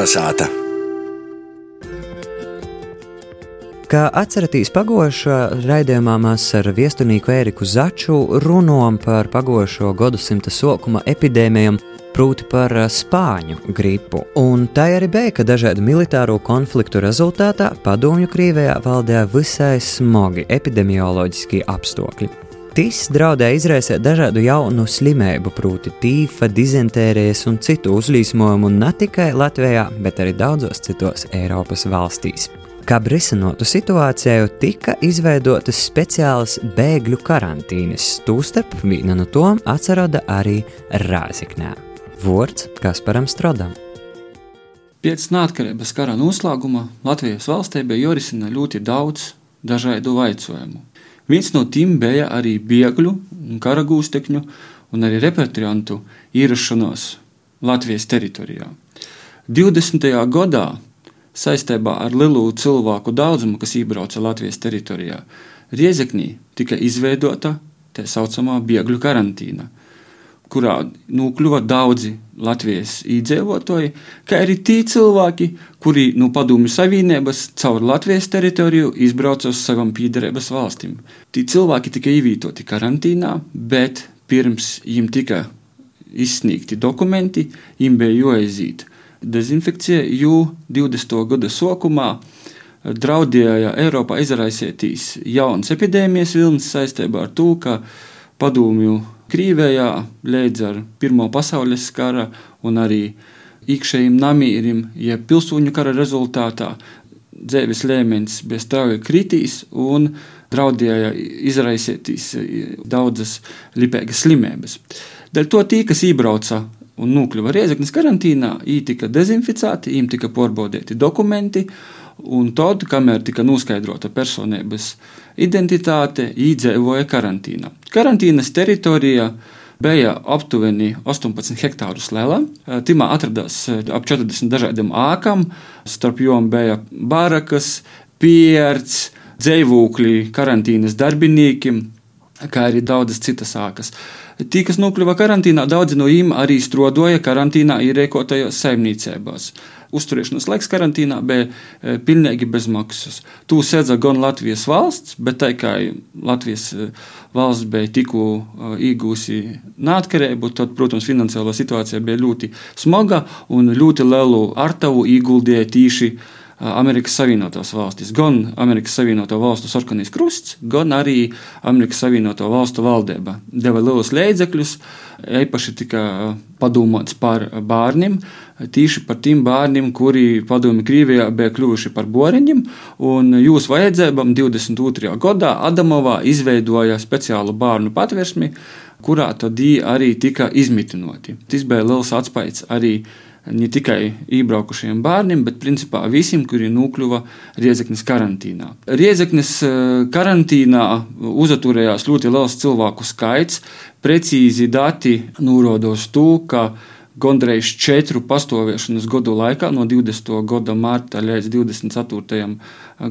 Kalnasāta! Kā atceraties pagošā raidījumā mēs ar viesturnieku Ēriku Začu runājam par pagošo gadsimta sākuma epidēmijām, proti par spāņu gripu. Un tā arī bija, ka dažādu militāro konfliktu rezultātā padomju Krievijā valdīja visai smagi epidemioloģiskie apstākļi. Tis draudēja izraisīt dažādu jaunu slimību, proti, tīfa, dizentērijas un citu uzlīsmojumu ne tikai Latvijā, bet arī daudzos citos Eiropas valstīs. Kā risinotu situāciju, tika izveidotas speciālas bēgļu karantīnas, tūstarp viena no tām atsarada arī Rāziknē. Vārds Kasparam Strodam. Pēc neatkarības kara noslēguma Latvijas valstī bija jārisina ļoti daudz dažādu jautājumu. Viens no tiem bija arī bēgļu, karagūstekņu un arī repatriantu ierašanos Latvijas teritorijā. 20. gadā saistībā ar lielu cilvēku daudzumu, kas iebrauca Latvijas teritorijā, Riezeknī tika izveidota tā saucamā bēgļu karantīna kurā nokļuva daudzi Latvijas iedzīvotāji, kā arī tie cilvēki, kuri no Padomju Savienības caur Latvijas teritoriju izbrauca uz savām piedarības valstīm. Tie cilvēki tika ievītoti karantīnā, bet pirms viņiem tika izsniegti dokumenti, viņiem bija jāaiziet dezinfekcija, jo 20. gada sākumā draudēja Eiropā izraisītīs jaunas epidēmijas vilnis saistībā ar to, ka padomju Krīvijā līdz ar Pirmā pasaules kara un arī iekšējiem namīrim, jeb pilsoņu kara rezultātā dzīves līmenis bija strauji kritīs un draudēja izraisītīs daudzas lipīgas slimības. Dēļ to tie, kas iebrauca un nokļuva Riezeknas karantīnā, viņi tika dezinficēti, viņiem tika pārbaudīti dokumenti, un tad, kamēr tika noskaidrota personības identitāte, iedzīvoja karantīnā. Karantīnas teritorija bija aptuveni 18 hektārus liela. Timā atradās ap 40 dažādiem ākām, starp jom bija barakas, pierts, dzīvokļi, karantīnas darbinieki, kā arī daudzas citas ākas. Tie, kas nokļuva karantīnā, daudzi no viņiem arī strodoja karantīnā ierēkotajās saimniecībās uzturēšanās laiks karantīnā bija e, pilnīgi bez maksas. To sēdza gan Latvijas valsts, bet tā kā Latvijas e, valsts bija tikko iegūsi neatkarību, tad, protams, finansiālā situācija bija ļoti smaga un ļoti lielu artavu ieguldīja tīši Amerikas Savienotās valstis. Gan Amerikas Savienoto Valstu sarkanais krusts, gan arī Amerikas Savienoto Valstu valdība deva lielus līdzekļus. Īpaši tika padomāts par bērniem, tīši par tiem bērniem, kuri padomju Krievijā bija kļuvuši par boreņiem. Jūsu vajadzībām 22. gadā Adamovā izveidoja speciālu bērnu patversmi, kurā tad arī tika izmitinoti. Tas bija liels atspējs arī ne tikai iebraukušiem bērniem, bet principā visiem, kuri nokļuva Riezeknes karantīnā. Riezeknes eh, karantīnā uzturējās ļoti liels cilvēku skaits. Precīzi dati norādos to, ka gandrīz četru pastāvēšanas gadu laikā, no 20. gada marta līdz 24.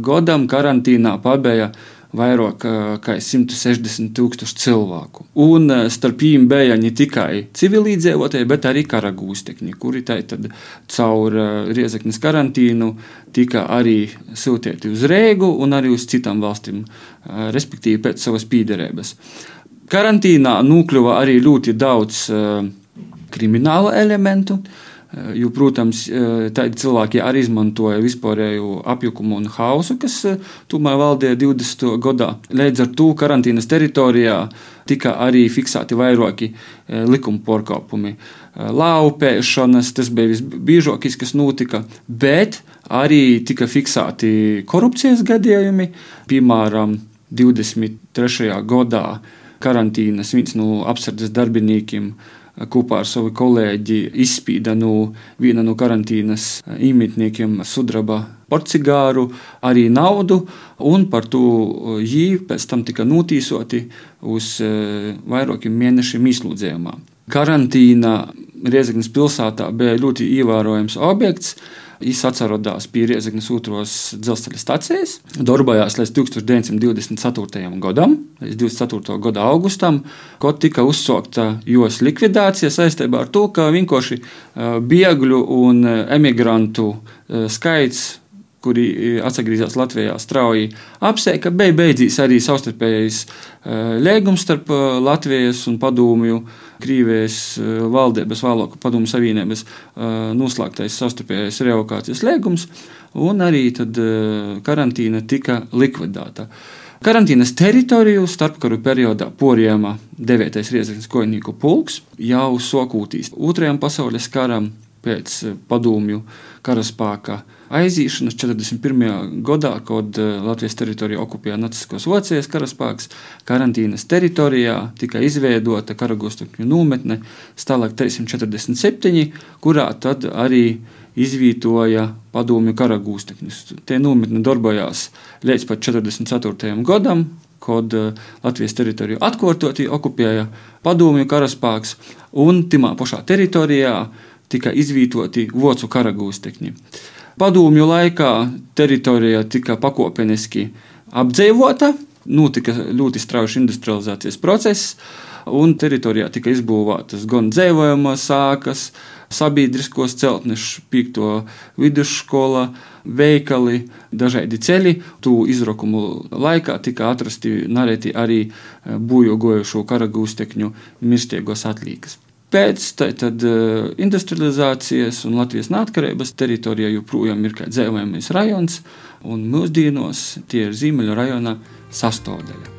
gadam, karantīnā pabeigta vairāk kā 160 tūkstoši cilvēku. Un starp viņiem bija ne tikai civilizējotie, bet arī karagūstekņi, kuri tad caur Riezeknas karantīnu tika arī sūtīti uz Rēgu un arī uz citām valstīm, respektīvi pēc savas pīderības. Karantīnā nokļuva arī ļoti daudz kriminālu elementu. Eh, jo, protams, eh, tādi cilvēki arī izmantoja vispārēju apjukumu un hausu, kas eh, tomēr valdīja 20. gadā. Līdz ar to karantīnas teritorijā tika arī fiksēti vairāki likuma pārkāpumi. Laupēšanas, tas bija visbiežākais, kas notika, bet arī tika fiksēti korupcijas gadījumi. Piemēram, 23. gadā karantīnas viens no apsardzes darbiniekiem kopā ar savu kolēģi izspīda no viena no karantīnas īmitniekiem sudraba porcigāru, arī naudu, un par to viņi pēc tam tika notīsoti uz vairākiem mēnešiem izlūdzējumā. Karantīna Riezeknas pilsētā bija ļoti ievērojams objekts. Viņš atcerodās pie Riezeknas otros dzelzceļa stācijas, darbojās līdz 1924. gadam, līdz 24. gada augustam, kad tika uzsākta jos likvidācija saistībā ar to, ka vienkārši bēgļu un emigrantu skaits kuri e, atgriezās Latvijā strauji apsēja, ka beig beidzīs arī savstarpējais e, lēgums starp e, Latvijas un Padomju, Krīvijas valdības, Vāloku padomu savienības noslēgtais savstarpējais revokācijas lēgums, un arī tad karantīna tika likvidēta. Karantīnas teritoriju starpkaru periodā porījama 9. Riezeknas kojnieku pulks jau sokūtīs Otrajam pasaules karam pēc padomju karaspēka aizīšanas 41. gadā, kad eh, Latvijas teritoriju okupēja Naciskos Vācijas karaspēks, karantīnas teritorijā tika izveidota karagostukņu nometne Stālāk 347, kurā tad arī izvietoja padomju karagūstekņus. Tie nometni darbojās līdz pat 44. gadam, kad eh, Latvijas teritoriju atkārtoti okupēja padomju karaspēks, un timā pašā teritorijā tika izvietoti vocu karagūstekņi. Padomju laikā teritorija tika pakāpeniski apdzīvota, notika ļoti strauji industrializācijas process, un teritorijā tika izbūvētas gan dzīvojamas sākas, sabiedriskos celtnes, piekto vidusskola, veikali, dažādi ceļi. Tu izrakumu laikā tika atrasti nareti arī būjo gojušo karagūstekņu mirstiegos atlīkas. Pēc tad, uh, industrializācijas un Latvijas neatkarības teritorijā joprojām ir dzīvojamais rajons, un mūsdienās tie ir Ziemeļu rajona sastāvdaļa.